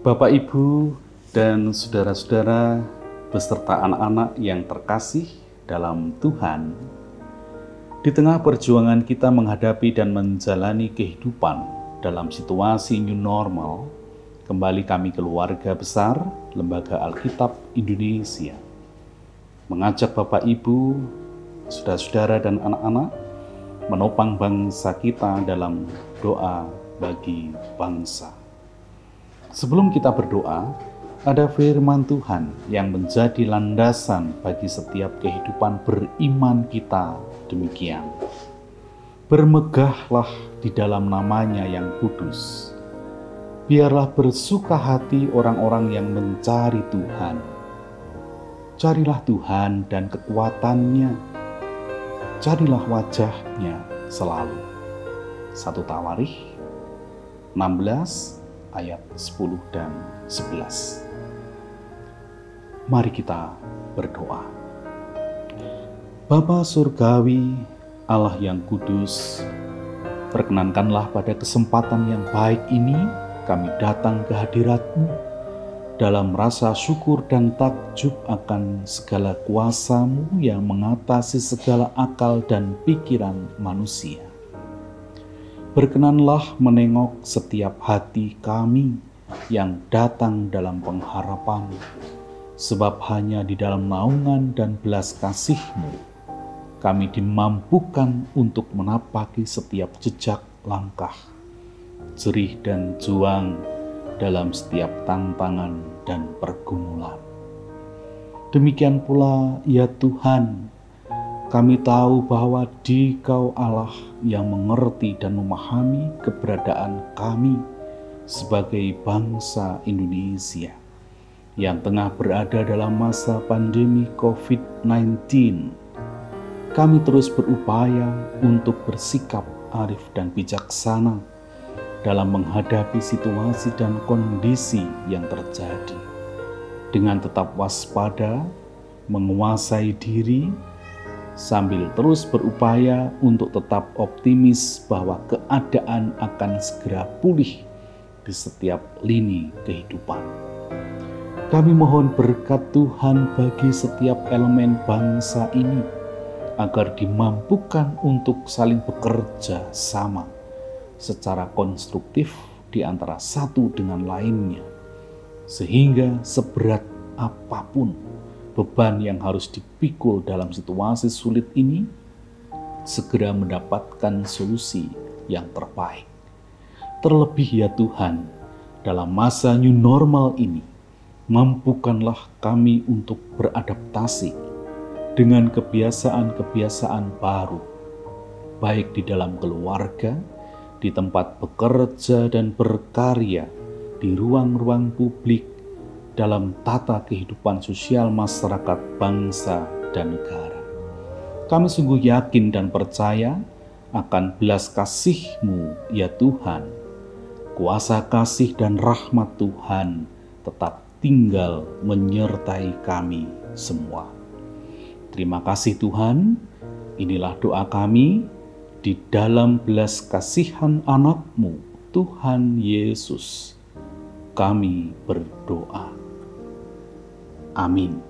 Bapak, Ibu, dan saudara-saudara beserta anak-anak yang terkasih dalam Tuhan, di tengah perjuangan kita menghadapi dan menjalani kehidupan dalam situasi new normal, kembali kami keluarga besar Lembaga Alkitab Indonesia mengajak Bapak Ibu, saudara-saudara dan anak-anak menopang bangsa kita dalam doa bagi bangsa. Sebelum kita berdoa, ada firman Tuhan yang menjadi landasan bagi setiap kehidupan beriman kita demikian. Bermegahlah di dalam namanya yang kudus. Biarlah bersuka hati orang-orang yang mencari Tuhan. Carilah Tuhan dan kekuatannya. Carilah wajahnya selalu. Satu Tawarikh 16 ayat 10 dan 11. Mari kita berdoa. Bapa Surgawi, Allah yang kudus, perkenankanlah pada kesempatan yang baik ini kami datang ke hadiratmu dalam rasa syukur dan takjub akan segala kuasamu yang mengatasi segala akal dan pikiran manusia. Berkenanlah menengok setiap hati kami yang datang dalam pengharapan, sebab hanya di dalam naungan dan belas kasihmu kami dimampukan untuk menapaki setiap jejak langkah, jerih dan juang dalam setiap tantangan dan pergumulan. Demikian pula, ya Tuhan, kami tahu bahwa di Kau Allah yang mengerti dan memahami keberadaan kami sebagai bangsa Indonesia yang tengah berada dalam masa pandemi COVID-19 kami terus berupaya untuk bersikap arif dan bijaksana dalam menghadapi situasi dan kondisi yang terjadi. Dengan tetap waspada, menguasai diri, sambil terus berupaya untuk tetap optimis bahwa keadaan akan segera pulih di setiap lini kehidupan. Kami mohon berkat Tuhan bagi setiap elemen bangsa ini agar dimampukan untuk saling bekerja sama secara konstruktif di antara satu dengan lainnya, sehingga seberat apa pun beban yang harus dipikul dalam situasi sulit ini, segera mendapatkan solusi yang terbaik. Terlebih, ya Tuhan, dalam masa new normal ini, mampukanlah kami untuk beradaptasi dengan kebiasaan-kebiasaan baru, baik di dalam keluarga, di tempat bekerja dan berkarya, di ruang-ruang publik, dalam tata kehidupan sosial masyarakat bangsa dan negara. Kami sungguh yakin dan percaya akan belas kasih-Mu, ya Tuhan. Kuasa kasih dan rahmat Tuhan tetap tinggal menyertai kami semua. Terima kasih Tuhan, inilah doa kami di dalam belas kasihan anakmu, Tuhan Yesus. Kami berdoa. Amin.